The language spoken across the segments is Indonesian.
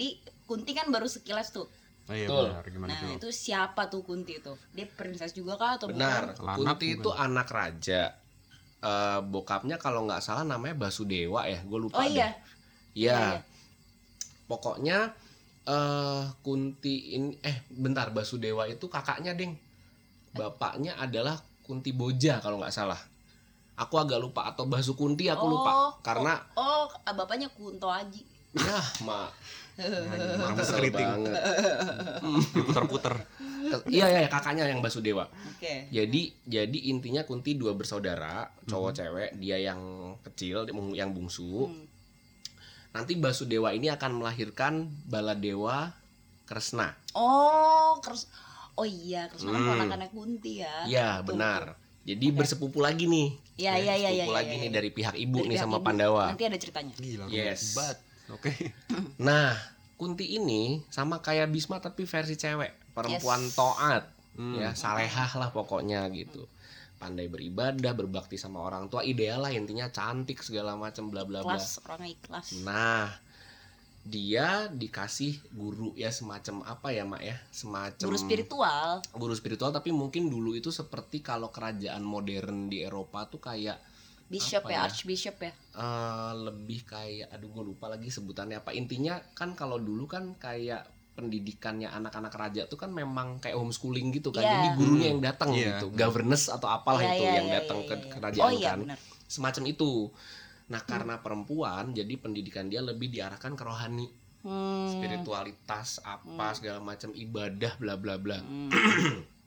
Tadi Kunti kan baru sekilas tuh. Oh iya Betul. benar gimana Nah, tuh? itu siapa tuh Kunti itu? Dia princess juga kah atau Benar. bukan? Lanak Kunti bukan? itu anak raja. Eh, bokapnya kalau nggak salah namanya Basudewa ya, gue lupa Oh deh. iya. Iya. Iya, iya. Pokoknya eh Kunti ini eh bentar Basudewa itu kakaknya, Deng. Bapaknya adalah Kunti Boja kalau nggak salah. Aku agak lupa atau Basu Kunti aku lupa Oh, karena Oh, oh, bapaknya Kunto Aji. Ya mak Orang kesel keriting banget. diputar-putar. Ke- Iya ya kakaknya yang Basudewa. Oke. Jadi jadi intinya Kunti dua bersaudara, cowok cewek, dia yang kecil, yang bungsu. Hmm. Nanti Basudewa ini akan melahirkan Baladewa Kresna. Oh, Kres Oh iya, Kresna kan Hmm. ponakannya Kunti ya. Iya, benar. Jadi Oke. bersepupu lagi nih. Iya, iya, iya, iya, Sepupu iya, lagi iya, nih iya. dari pihak ibu Dari nih pihak sama ibu. Pandawa. Nanti ada ceritanya. Gila, Yes. hebat. Oke. Nah, Kunti ini sama kayak Bisma tapi versi cewek, perempuan Yes. taat, Hmm. ya salehah lah pokoknya gitu. Pandai beribadah, berbakti sama orang tua, ideal lah intinya cantik segala macam bla bla bla. Ikhlas, orangnya ikhlas. Nah, dia dikasih guru ya semacam apa ya, Mak ya? Semacam Guru spiritual. guru spiritual tapi mungkin dulu itu seperti kalau kerajaan modern di Eropa tuh kayak Bishop Apa ya, ya? Archbishop ya. eh, lebih kayak aduh gue lupa lagi sebutannya apa intinya kan kalau dulu kan kayak pendidikannya anak-anak raja tuh kan memang kayak homeschooling gitu kan Iya. jadi gurunya Hmm. yang datang Iya. gitu governess atau apalah Iya, itu iya, yang iya, datang iya, ke iya. kerajaan Oh iya kan benar. semacam itu nah karena perempuan jadi pendidikan dia lebih diarahkan ke rohani Hmm. spiritualitas apa segala macam ibadah bla bla bla Hmm.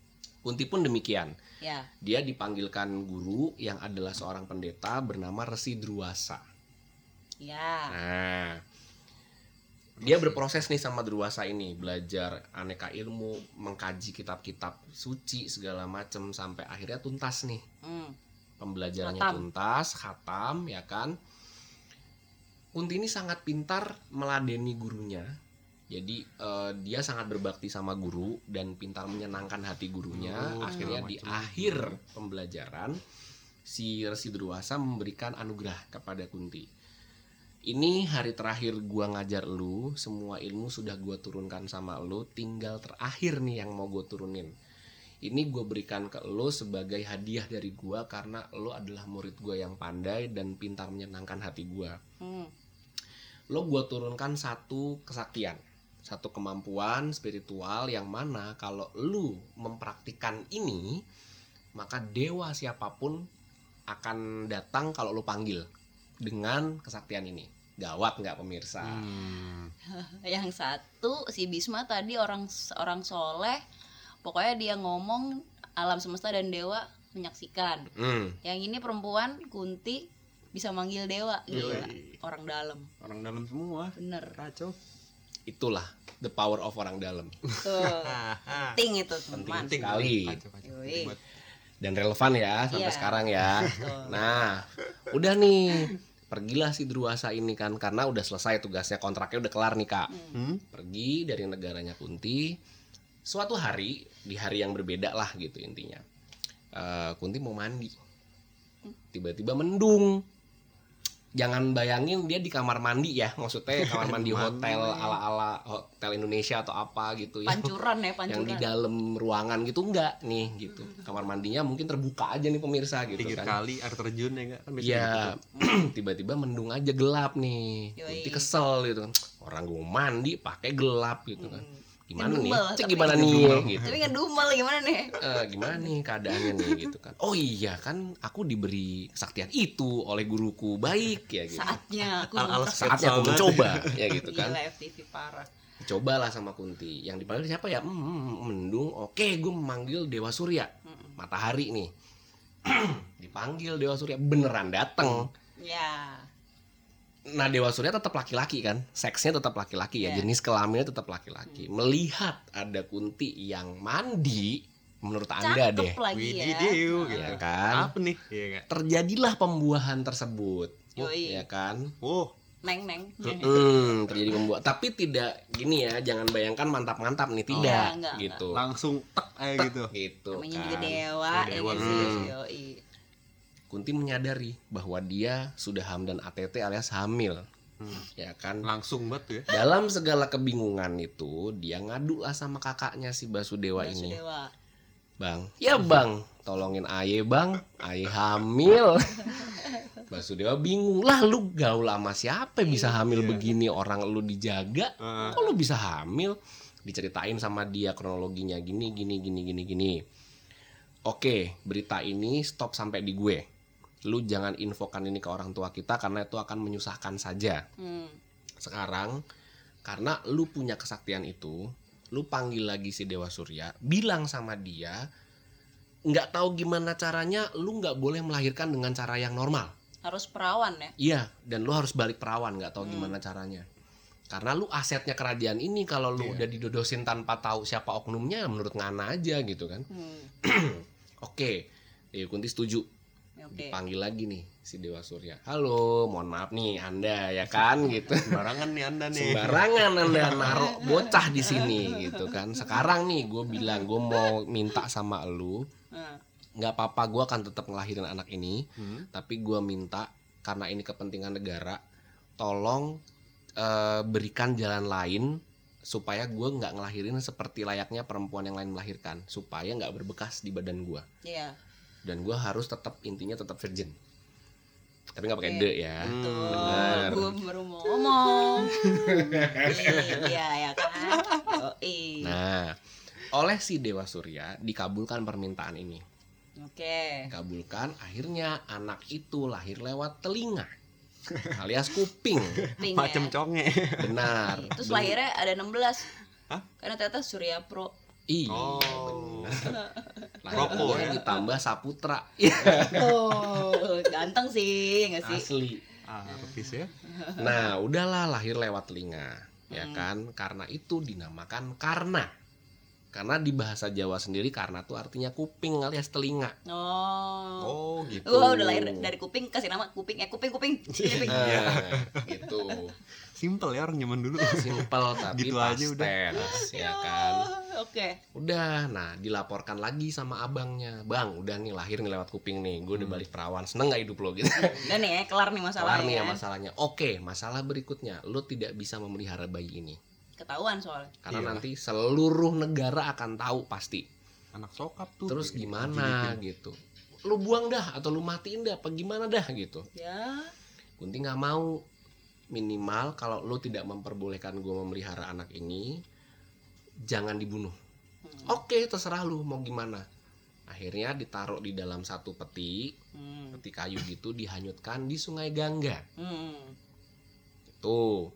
Kunti pun demikian Ya. dia dipanggilkan guru yang adalah seorang pendeta bernama Resi Druwasa Ya. Nah, dia berproses nih sama Druwasa ini, belajar aneka ilmu, mengkaji kitab-kitab suci segala macem sampai akhirnya tuntas nih Hmm. pembelajarannya Khatam. tuntas, khatam ya kan. Kunti ini sangat pintar meladeni gurunya. Jadi eh, dia sangat berbakti sama guru dan pintar menyenangkan hati gurunya. Oh, Akhirnya di macam. akhir pembelajaran si Resi Druwasa memberikan anugerah kepada Kunti. Ini hari terakhir gua ngajar lu, semua ilmu sudah gua turunkan sama lu, tinggal terakhir nih yang mau gue turunin. Ini gue berikan ke lo sebagai hadiah dari gua karena lo adalah murid gua yang pandai dan pintar menyenangkan hati gua. Hmm. Lo gue turunkan satu kesaktian, satu kemampuan spiritual yang mana kalau lu mempraktikkan ini, maka dewa siapa pun akan datang kalau lo panggil dengan kesaktian ini. Gawat nggak pemirsa? Hmm. Yang satu si Bisma tadi orang orang soleh, pokoknya dia ngomong alam semesta dan dewa menyaksikan. Hmm. Yang ini perempuan Kunti bisa manggil dewa, gila. Yoi. Orang dalam, Orang dalam semua. bener. Kacau. Itulah the power of orang dalam. Penting itu teman. Penting. sekali. Penting banget. dan relevan ya sampai Iya. sekarang ya. Nah, udah nih. Pergilah si Druwasa ini kan karena udah selesai tugasnya kontraknya udah kelar nih kak. Hmm? Pergi dari negaranya Kunti. Suatu hari di hari yang berbeda lah gitu intinya. Eh, Kunti mau mandi. Tiba-tiba mendung. Jangan bayangin dia di kamar mandi ya, maksudnya kamar mandi hotel ala-ala hotel Indonesia atau apa gitu ya Pancuran ya, yang di pancuran. dalam ruangan gitu enggak nih gitu kamar mandinya mungkin terbuka aja nih pemirsa gitu Pinggir kan kali air terjun ya enggak? Kan Iya, gitu. tiba-tiba mendung aja gelap nih. Yoi. Kunti kesel gitu kan. Orang gue mandi pakai gelap gitu kan. Hmm. Gimana nih? Cek gimana nih gitu. Tapi ngedumel gimana nih? Eh, gimana nih keadaannya nih gitu kan. Oh iya kan aku diberi kesaktian itu oleh guruku. Baik ya gitu. Saatnya aku Al- Saatnya aku mencoba ya gitu kan. Gila FTV parah. Cobalah sama Kunti. Yang dipanggil siapa ya? Hmm, hmm, mendung. Oke, gue memanggil Dewa Surya. Mm-mm. Matahari nih. Dipanggil Dewa Surya beneran dateng. Ya. Nah Dewa Surya tetap laki-laki kan, seksnya tetap laki-laki ya, Iya. jenis kelaminnya tetap laki-laki. Melihat ada Kunti yang mandi, menurut anda deh, Cakep lagi ya. Widideu, ya gitu. kan, Apa nih? Iya enggak? terjadilah pembuahan tersebut, Yoi. ya kan, Oh, Neng neng. Mm, terjadi pembuahan. Tapi tidak gini ya, jangan bayangkan mantap-mantap nih, tidak, Iya, enggak, gitu, langsung tek aja gitu. gitu Namanya kan. juga dewa, Iya, ya dewa. sih? Hmm. Kunti menyadari bahwa dia sudah hamdan ATT alias hamil. ya kan? Langsung banget ya. dalam segala kebingungan itu dia ngadu lah sama kakaknya si Basudewa ini. Basudewa. bang. Ya bang. Tolongin aye bang. Aye hamil. Basudewa bingung. Lah lu gaul sama siapa yang bisa hamil Iya. begini? Orang lu dijaga? Heeh. kok lu bisa hamil? Diceritain sama dia kronologinya gini gini gini gini gini. Oke berita ini stop sampai di gue lu jangan infokan ini ke orang tua kita karena itu akan menyusahkan saja Hmm. sekarang karena lu punya kesaktian itu lu panggil lagi si Dewa Surya bilang sama dia nggak tahu gimana caranya lu nggak boleh melahirkan dengan cara yang normal Harus perawan ya. iya dan lu harus balik perawan nggak tahu Hmm. gimana caranya karena lu asetnya kerajaan ini kalau lu Iya. udah didodosin tanpa tahu siapa oknumnya menurut ngana aja gitu kan Hmm. oke Dewi Kunti setuju Oke. dipanggil lagi nih si Dewa Surya halo mohon maaf nih anda ya kan gitu Sembarangan nih Anda nih. sembarangan anda naruh bocah di sini gitu kan sekarang nih gue bilang gue mau minta sama lu nggak apa-apa gue akan tetap ngelahirin anak ini Hmm. tapi gue minta karena ini kepentingan negara tolong eh, berikan jalan lain supaya gue nggak ngelahirin seperti layaknya perempuan yang lain melahirkan supaya nggak berbekas di badan gue Iya. Dan gue harus tetap intinya tetap virgin tapi nggak pakai Oke. de ya bener. gue baru mau ngomong. Iya, ya kan. Yoi. nah oleh si Dewa Surya dikabulkan permintaan ini Oke. dikabulkan akhirnya anak itu lahir lewat telinga alias kuping Macem ya. conge. benar Terus lahirnya ada 16. Hah? Karena ternyata Surya Pro. Iya. Oh. Rokok ya? ditambah Saputra. Oh, ganteng sih, nggak sih? Asli. Artis ya. Nah, udahlah lahir lewat telinga, ya Hmm. kan? Karena itu dinamakan karna. Karena di bahasa Jawa sendiri karna tuh artinya kuping alias telinga. Oh. Oh gitu. Wah, udah lahir dari kuping kasih nama kuping eh kuping kuping. kuping. Iya. Gitu. Simple ya orang zaman dulu. Simple tapi Gitu aja udah. ya kan? Oh, Oke. Udah, nah dilaporkan lagi sama abangnya, bang, udah nih lahir nih lewat kuping nih, gue udah balik perawan, seneng gak hidup lo gitu? Udah nih ya, kelar nih Kelar masalahnya. nih ya masalahnya. Oke, masalah berikutnya, lo tidak bisa memelihara bayi ini Ketahuan soalnya. karena Iya. nanti seluruh negara akan tahu pasti. Anak sokap tuh. Terus gimana gitu? Lu buang dah atau lu matiin dah, apa gimana dah gitu? Ya. Kunti nggak mau minimal kalau lu tidak memperbolehkan gue memelihara anak ini, jangan dibunuh. Hmm. Oke, terserah lu mau gimana. Akhirnya ditaruh di dalam satu peti, Hmm. peti kayu gitu dihanyutkan di Sungai Gangga. Hmm. Tuh,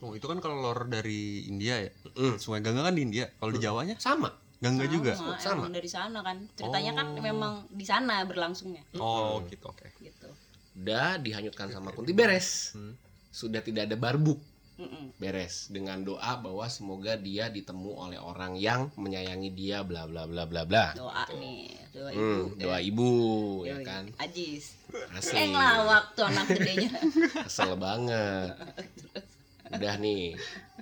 Oh itu kan kalau lor dari India ya. Mm, Sungai Gangga kan di India. Kalau di Jawanya sama. Gangga Sama, juga. Sama. Emang dari sana kan. Ceritanya kan Oh. memang di sana berlangsungnya. Oh Mm. gitu oke. Gitu. Udah dihanyutkan sama Kunti beres. Hmm. Sudah tidak ada barbuk. Mm-mm. beres dengan doa bahwa semoga dia ditemu oleh orang yang menyayangi dia bla bla bla bla bla Doa Gitu. nih, doa ibu. Hmm, doa ibu ya kan Ajis. asli Eh ngelawak tuh anak gedenya. kesel banget udah nih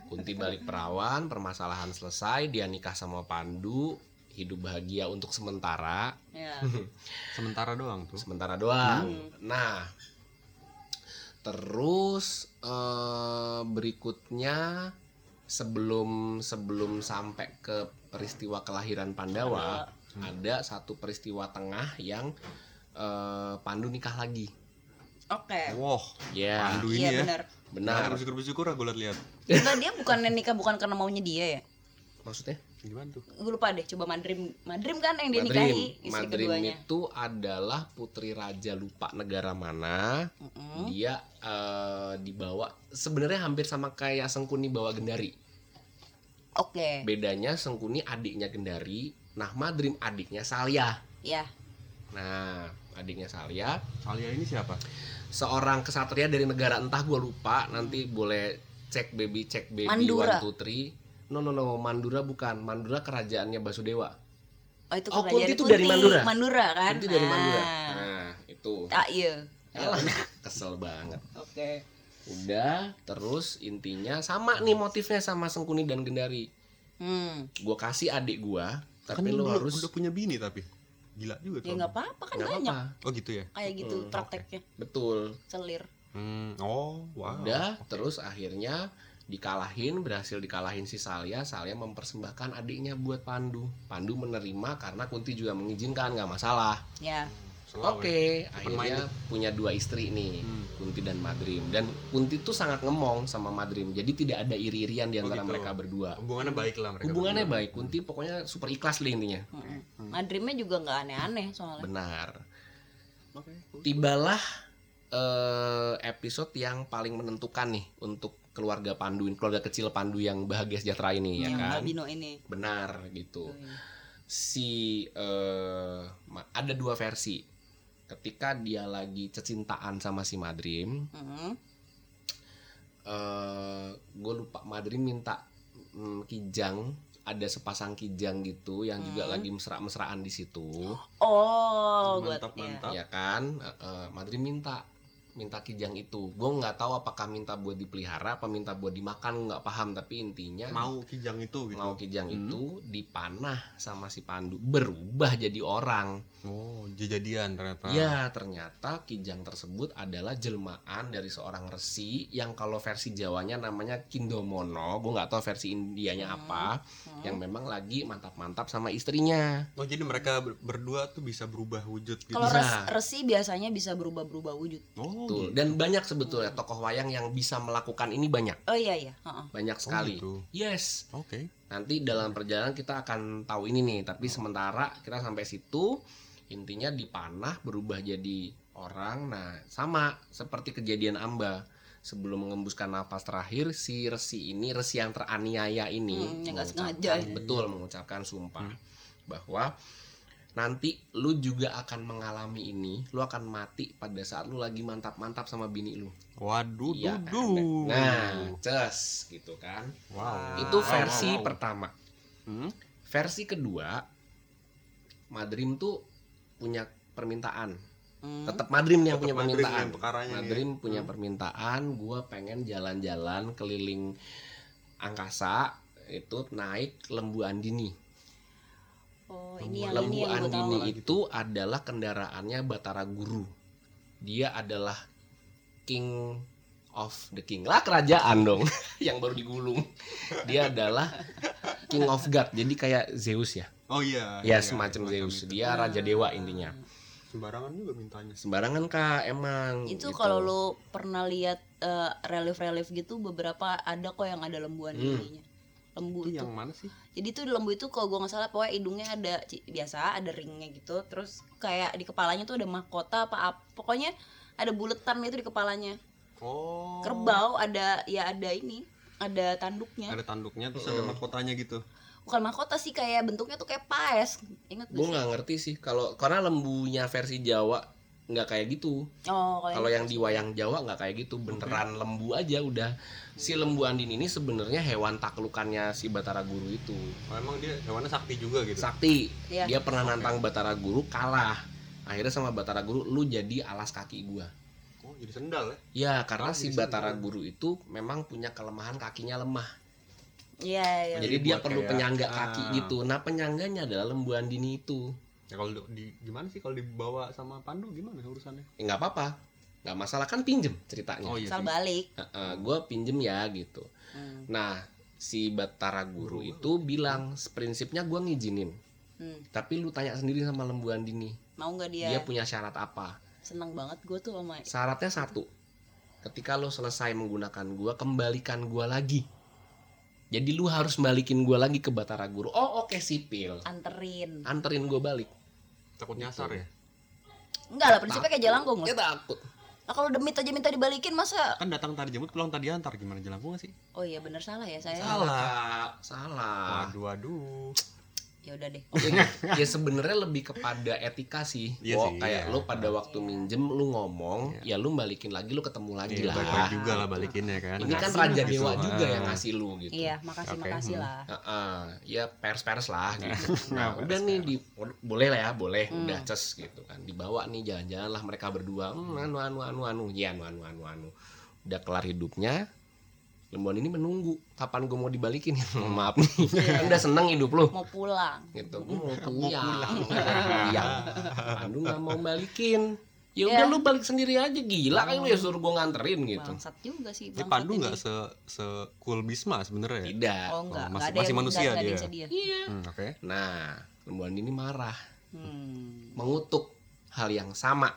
Kunti balik perawan permasalahan selesai dia nikah sama Pandu hidup bahagia untuk sementara ya. Sementara doang tuh. sementara doang Hmm. nah terus eh, berikutnya sebelum sebelum sampai ke peristiwa kelahiran Pandawa ada satu peristiwa tengah yang eh, Pandu nikah lagi Oke. Wah, ya Pandu Iya ya. benar. benar Bersyukur bersyukur gue lihat-lihat. Enggak dia bukan nikah bukan karena maunya dia ya. maksudnya Gimana tuh? Gue lupa deh, coba Madrim. Madrim kan yang dia Madrim nikahi istri Madrim keduanya. itu adalah putri raja lupa negara mana Mm-mm. dia eh, dibawa sebenarnya hampir sama kayak Sengkuni bawa Gendari Oke. bedanya Sengkuni adiknya Gendari nah Madrim adiknya Salya Ya. nah adiknya Salya Alia ini siapa? Seorang kesatria dari negara entah gue lupa nanti boleh cek baby cek baby Mandura. one two three no no no Mandura bukan Mandura kerajaannya Basudewa Oh itu Oh, kerajaan Kunti itu dari Mandura? Mandura kan? itu dari Mandura Nah. nah itu Ah iya. Alah, kesel banget Oke. udah terus intinya sama nih motifnya sama Sengkuni dan Gendari Hmm. gue kasih adik gue Kan tapi lu udah, harus udah punya bini tapi. Gila juga Ya nggak apa-apa kan nggak banyak apa-apa Oh gitu ya. kayak gitu Hmm, prakteknya. betul Selir. Hmm, oh, wow. Udah, terus akhirnya dikalahin, berhasil dikalahin si Salya. Salya mempersembahkan adiknya buat Pandu. Pandu menerima karena Kunti juga mengizinkan, nggak masalah. ya Oke, ya. akhirnya punya dua istri nih, Hmm. Kunti dan Madrim. Dan Kunti tuh sangat ngemong sama Madrim, jadi tidak ada iri-irian di Oh, antara gitu. mereka berdua. Hubungannya baik lah mereka. Hubungannya berdua. baik, Kunti pokoknya super ikhlas lah intinya. Mm-mm. Madrimnya juga nggak aneh-aneh soalnya Benar. Tibalah eh, episode yang paling menentukan nih untuk keluarga Pandu, keluarga kecil Pandu yang bahagia sejahtera ini ya yang kan. Mbak Bino ini Benar gitu. Oh, iya. Si eh, ma- ada dua versi. Ketika dia lagi cecintaan sama si Madrim, Mm-mm. eh gue lupa Madrim minta mm, kijang ada sepasang kijang gitu yang juga Hmm. lagi mesra-mesraan di situ oh gue Mantap, ya. mantap. ya kan Eh, eh, Madrim minta minta kijang itu gue nggak tahu apakah minta buat dipelihara apa minta buat dimakan nggak paham tapi intinya Mau kijang itu gitu. mau kijang Hmm. itu dipanah sama si Pandu berubah jadi orang Oh, jadian ternyata. Ya, ternyata kijang tersebut adalah jelmaan dari seorang resi yang kalau versi Jawanya namanya Kindomono. Gue nggak tahu versi Indianya Hmm. apa. Hmm. Yang memang lagi mantap-mantap sama istrinya. Oh, jadi mereka ber- berdua tuh bisa berubah wujud gitu. kalau res- resi biasanya bisa berubah-berubah wujud Oh, Tuh. gitu. Dan banyak sebetulnya tokoh wayang yang bisa melakukan ini banyak, oh iya iya Heeh. banyak Oh, sekali. gitu. Yes. Oke. Nanti dalam perjalanan kita akan tahu ini nih. Tapi sementara kita sampai situ intinya dipanah berubah jadi orang. Nah, sama seperti kejadian Amba. Sebelum mengembuskan nafas terakhir, si resi ini, resi yang teraniaya ini, Hmm, yang sengaja. betul mengucapkan sumpah Hmm. bahwa nanti lu juga akan mengalami ini, lu akan mati pada saat lu lagi mantap-mantap sama bini lu. Waduh, Iya kan? Nah, ces gitu kan. wow. Itu Wow, versi wow, wow. pertama. Hmm? Versi kedua, Madrim tuh punya permintaan. Hmm. Tetap Madrim yang Tetep punya Madrim permintaan. yang nih. Madrim punya Hmm. permintaan, gua pengen jalan-jalan keliling angkasa itu naik lembu andini. Oh ini yang lembu ini yang andini tahu. itu adalah kendaraannya Batara Guru. Dia adalah king of the king lah kerajaan dong yang baru digulung. Dia adalah king of god. Jadi kayak Zeus ya. Oh iya. Ya iya, semacam Zeus. itu. Dia raja dewa intinya. Sembarangan juga mintanya. Sembarangan kak emang. itu gitu. kalau lu pernah lihat eh, relief-relief gitu beberapa ada kok yang ada lembuan Hmm. ininya lembu Itu itu. yang mana sih? jadi tuh lembu itu kalau gue nggak salah pokoknya hidungnya ada biasa ada ringnya gitu. Terus kayak di kepalanya tuh ada mahkota apa, apa pokoknya ada buletan itu di kepalanya. Oh. kerbau ada ya ada ini ada tanduknya. Ada tanduknya terus ada mahkotanya gitu. bukan mahkota sih kayak bentuknya tuh kayak paes. Inget gue nggak ngerti sih kalau karena lembunya versi Jawa nggak kayak gitu. oh Kalau yang di wayang Jawa nggak kayak gitu, beneran lembu aja udah. Si lembu andin ini sebenarnya hewan taklukannya si Batara Guru itu. Oh, emang dia hewannya sakti juga gitu. Sakti. Iya. Dia pernah nantang Batara Guru kalah. Akhirnya sama Batara Guru lu jadi alas kaki gua. Oh, jadi sendal ya. Ya, karena Oh, si jadi Batara sendal. Guru itu memang punya kelemahan kakinya lemah. iya iya Jadi dia buat perlu kayak, penyangga ah. kaki gitu. Nah, penyangganya adalah lembu andini itu. Ya kalau di, gimana sih kalau dibawa sama Pandu gimana urusannya? Ya nggak apa-apa. nggak masalah kan pinjem ceritanya. Oh iya asal sih. balik gue pinjem ya gitu. Hmm. Nah, si Batara Guru itu bilang prinsipnya gue ngizinin. Hmm. Tapi lu tanya sendiri sama lembu andini. mau nggak dia, Dia punya syarat apa? seneng banget gue tuh sama Syaratnya satu. Ketika lu selesai menggunakan gua, kembalikan gua lagi. Jadi lu harus balikin gua lagi ke Batara Guru. Oh, oke sipil. anterin Anterin gua balik. Takut nyasar ya. enggak lah prinsipnya kayak jelangkung lah takut. nah, kalau demit aja minta dibalikin masa Kan datang tadi jemput pulang tadi antar gimana jelangkung nggak sih? oh iya bener salah ya saya Salah. Salah. Waduh waduh. Ya udah deh ya, ya sebenarnya lebih kepada etika sih. Iya sih, kayak iya. lu pada waktu minjem lu ngomong, ya lu balikin lagi lu ketemu lagi Iya, lah. baik-baik juga lah balikinnya kan. Ini kan raja gitu. dewa juga yang ngasih lu gitu. iya makasih Oke, makasih hmm. lah Heeh, ya pers-pers lah gitu. Nah, Nah, udah nih di boleh lah ya, boleh Hmm. udah ces gitu kan. Dibawa nih jalan-jalan lah mereka berdua. Hmm, anu anu anu anu, ya anu anu anu anu. Udah kelar hidupnya. Lembuan ini menunggu kapan gue mau dibalikin. Maaf nih. Iya. Kan udah seneng hidup lu mau pulang gitu. Gue mau pulang. Pulang. Pandu nggak mau balikin. ya Ya. udah lu balik sendiri aja gila kan lu ya suruh gue nganterin gitu bangsat juga sih bangsat Pandu ini. nggak se se cool Bisma sebenarnya ya? tidak oh enggak Oh, enggak masih- manusia enggak- enggak dia. yang sedih iya Hmm, Oke. nah lembuan ini marah hmm. mengutuk hal yang sama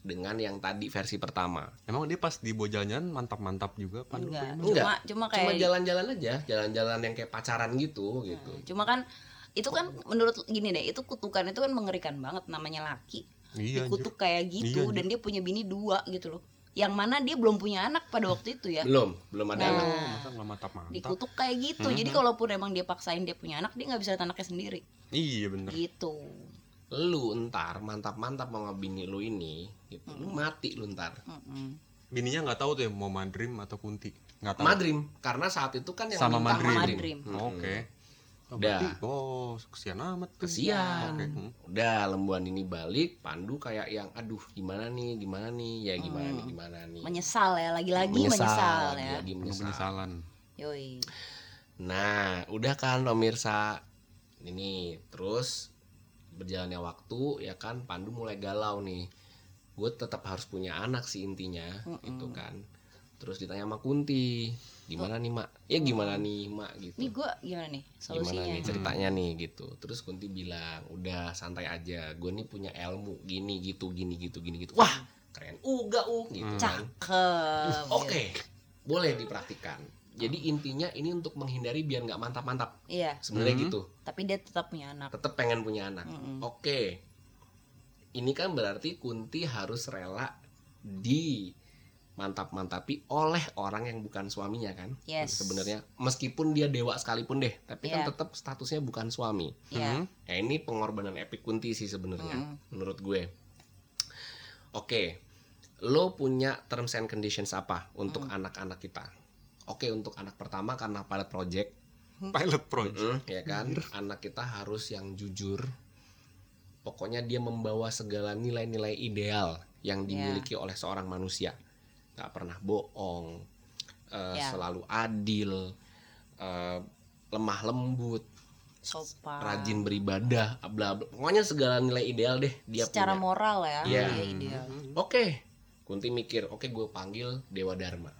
dengan yang tadi versi pertama Emang dia pas di jalan mantap-mantap juga Pandu? enggak kayaknya? Enggak. cuma cuma cuma kayak jalan-jalan aja jalan-jalan yang kayak pacaran gitu gitu cuma kan itu kan menurut gini deh itu kutukan itu kan mengerikan banget namanya laki Iya, anjir. dikutuk kayak gitu Iya, anjir. dan dia punya bini dua gitu loh yang mana dia belum punya anak pada waktu itu ya belum belum ada Nah. anak masa nggak mantap-mantap? dikutuk kayak gitu Mhm. jadi kalaupun emang dia paksain dia punya anak dia nggak bisa lihat anaknya sendiri Iya bener. gitu lu entar mantap-mantap mau ngebini lu ini gitu lu mati lu entar Mm-mm. Bininya nggak tahu tuh ya mau Madrim atau Kunti. Nggak tahu. Madrim karena saat itu kan yang Sama minta Madrim. Madrim. Hmm. Oke. Oh, Udah. Oh, kesian amat tuh. kesian Oke. hmm. udah lembuan ini balik pandu kayak yang aduh gimana nih gimana nih ya gimana nih gimana nih menyesal ya lagi-lagi menyesal, ya lagi menyesal penyesalan. yoi nah udah kan pemirsa ini terus berjalannya waktu ya kan pandu mulai galau nih. Gue tetap harus punya anak sih intinya gitu kan. Terus ditanya sama Kunti gimana nih mak? Ya gimana nih mak? Gitu. Ini gue gimana nih gimana solusinya nih ceritanya nih gitu. Terus Kunti bilang udah santai aja. Gue nih punya ilmu gini gitu gini gitu gini gitu. Wah keren uga uh gitu kan. Cakep. Oke boleh dipraktikan jadi intinya ini untuk menghindari biar nggak mantap-mantap iya sebenarnya Hmm. gitu tapi dia tetap punya anak tetap pengen punya anak Mm-mm. oke ini kan berarti Kunti harus rela di mantap-mantapi oleh orang yang bukan suaminya kan yes sebenarnya meskipun dia dewa sekalipun deh tapi kan Iya. tetap statusnya bukan suami Iya. Hmm. ya ini pengorbanan epic kunti sih sebenarnya Mm. menurut gue oke lo punya terms and conditions apa untuk Mm. anak-anak kita oke untuk anak pertama karena pilot project. Pilot project. Mm, ya kan? Anak kita harus yang jujur. Pokoknya dia membawa segala nilai-nilai ideal yang Ya. dimiliki oleh seorang manusia. Nggak pernah bohong eh, Ya. selalu adil eh, lemah lembut sopan. rajin beribadah bla bla. Pokoknya segala nilai ideal deh dia secara punya. moral ya Iya. dia ideal. Oke. Kunti mikir oke gue panggil Dewa Dharma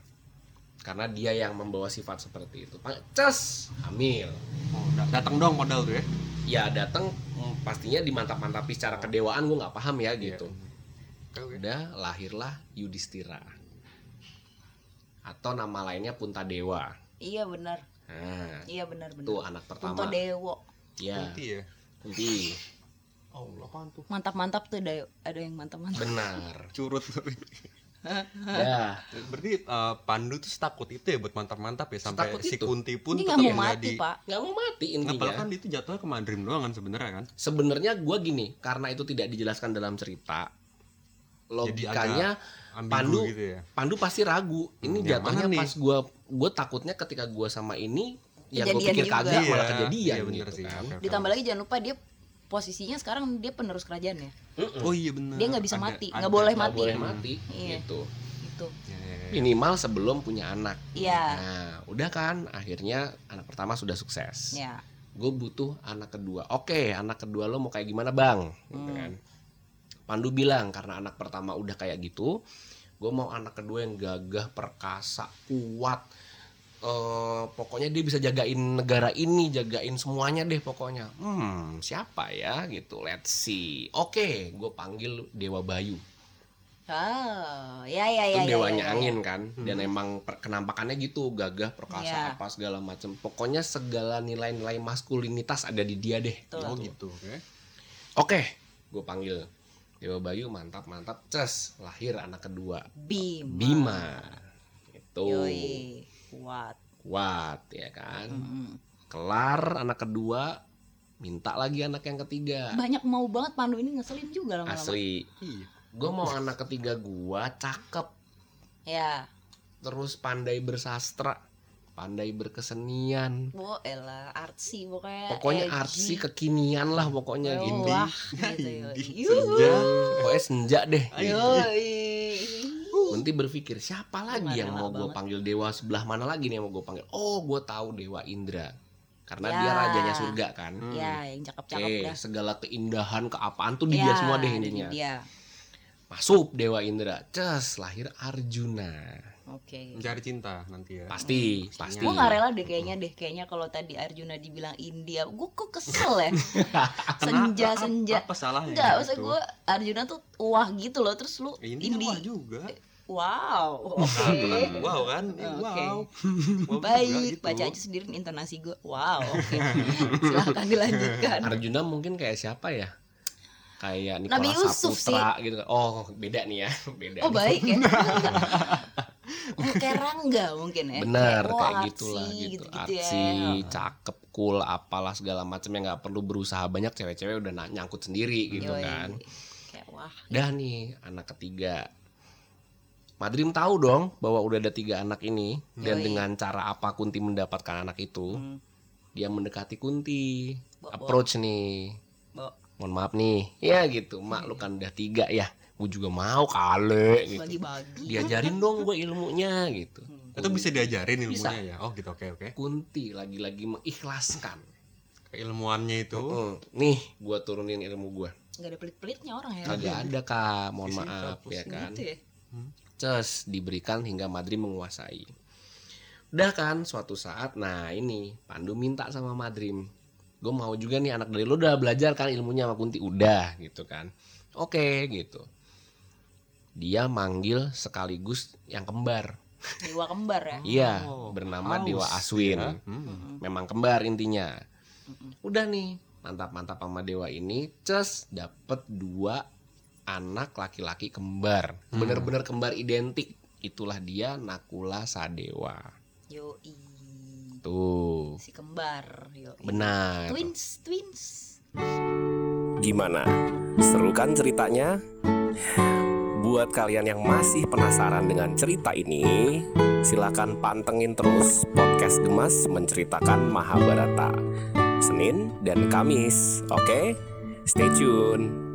karena dia yang membawa sifat seperti itu. Pang- Ces hamil. Oh, da- datang dong modal tuh ya. ya datang mm, pastinya dimantap-mantapi secara kedewaan gue nggak paham ya gitu. Oke, oke. udah lahirlah Yudhistira. Atau nama lainnya Puntadewa iya benar. Nah iya benar benar. itu anak pertama. Dewo. Ya Kunti ya. Kunti Oh, apaan tuh? mantap mantap tuh ada ada yang mantap mantap benar. Curut. Ya Berarti eh, Pandu tuh takut itu ya buat mantap-mantap ya sampai Setakut si itu. Kunti pun ini tetap nggak mau mati di- pak nggak mau mati intinya kan itu jatuhnya ke Madrim doang kan sebenarnya kan. sebenarnya gue gini karena itu tidak dijelaskan dalam cerita logikanya Pandu gitu ya. Pandu pasti ragu ini Hmm, jatuhnya nih? pas gue gue takutnya ketika gue sama ini yang gue pikir juga. kagak malah Iya, kejadian iya gitu sih. kan ditambah lagi jangan lupa dia posisinya sekarang dia penerus kerajaan ya Mm-mm. Oh iya benar. Dia nggak bisa Ada- mati, nggak boleh Nggak mati. boleh mati Iya. gitu gitu Ya, ya, ya. minimal sebelum punya anak iya nah udah kan akhirnya anak pertama sudah sukses ya gue butuh anak kedua oke anak kedua lo mau kayak gimana bang gitu Hmm. kan Pandu bilang karena anak pertama udah kayak gitu gue mau anak kedua yang gagah perkasa kuat eh pokoknya dia bisa jagain negara ini jagain semuanya deh pokoknya. Hmm siapa ya gitu let's see. Oke gue panggil dewa bayu. Oh ya ya ya itu ya, dewanya ya, ya. angin kan dan emang per- kenampakannya gitu gagah perkasa Iya. apa segala macem. Pokoknya segala nilai-nilai maskulinitas ada di dia deh. Betul. Oh gitu, oke. oke gue panggil dewa bayu mantap mantap ces lahir anak kedua. Bima. Bima. Itu Yoi, kuat. Kuat ya kan? Mm-mm. kelar anak kedua minta lagi anak yang ketiga. Banyak mau banget Pandu ini ngeselin juga lama-lama. Asli. Iya. gue mau anak ketiga gua cakep. Ya. Terus pandai bersastra pandai berkesenian. Oh elah artsy pokoknya pokoknya edgy. artsy kekinian lah pokoknya Oh, gitu wah, gitu, senja. pokoknya senja deh. Yoi. Nanti berpikir siapa lagi yang mau gue panggil dewa sebelah mana lagi nih yang mau gue panggil oh gue tahu dewa Indra karena Ya. dia rajanya surga kan ya yang cakep-cakep Oke, dah segala keindahan keapaan tuh di dia Ya, semua deh intinya. dia. masuk Dewa Indra ces lahir Arjuna Oke. Mencari cinta nanti ya. pasti pasti Gue gak rela deh kayaknya deh Kayaknya kalau tadi Arjuna dibilang India Gue kok kesel ya Senja senja Apa salahnya? Enggak maksud gue Arjuna tuh wah gitu loh Terus lu Ini Indi wah juga. Wow Oke Wow kan? Oke. Wow. Wow Baik gitu. Baca aja sendiri intonasi gue Wow oke Silahkan dilanjutkan Arjuna mungkin kayak siapa ya kayak Nabi Nikola Yusuf Saputra gitu oh beda nih ya beda Oh nih. baik ya Oh, Kayak Rangga mungkin ya bener oh, kayak artsy, gitulah gitu, gitu-gitu ya. artsy cakep cool apalah segala macam yang nggak perlu berusaha banyak cewek-cewek udah nyangkut sendiri gitu Yoi. kan Kayak wah dah nih anak ketiga Madrim tahu dong bahwa udah ada tiga anak ini dan Yoi. dengan cara apa Kunti mendapatkan anak itu Hmm. dia mendekati Kunti. Bo- bo- approach nih. Bo- mohon maaf nih. Ya gitu mak lu kan udah tiga ya. Gue juga mau kale gitu. Diajarin dong gue ilmunya gitu. Itu bisa diajarin Bisa. ilmunya ya. Oh gitu. Oke oke. Kunti lagi-lagi mengikhlaskan. Keilmuannya itu. Heeh. nih gue turunin ilmu gue Gak ada pelit-pelitnya orang ya. Kagak ada kak. Mohon Isinya maaf ya kan. Gitu ya Ces diberikan hingga Madrim menguasai. Udah kan suatu saat nah ini Pandu minta sama Madrim gue mau juga nih anak dari lu udah belajar kan ilmunya sama Kunti. Udah gitu kan. Oke gitu. Dia manggil sekaligus yang kembar. Dewa kembar ya? Iya Oh, bernama haus Dewa ya. Aswin Hmm. memang kembar intinya. Mm-mm. udah nih mantap-mantap sama dewa ini ces dapet dua anak laki-laki kembar Hmm. bener-bener kembar identik itulah dia Nakula Sadewa Yoi tuh Si kembar Yoi benar Twins Twins Gimana? Seru kan ceritanya? Buat kalian yang masih penasaran dengan cerita ini, silakan pantengin terus podcast Gemas menceritakan Mahabharata. Senin dan Kamis, oke? Stay tune.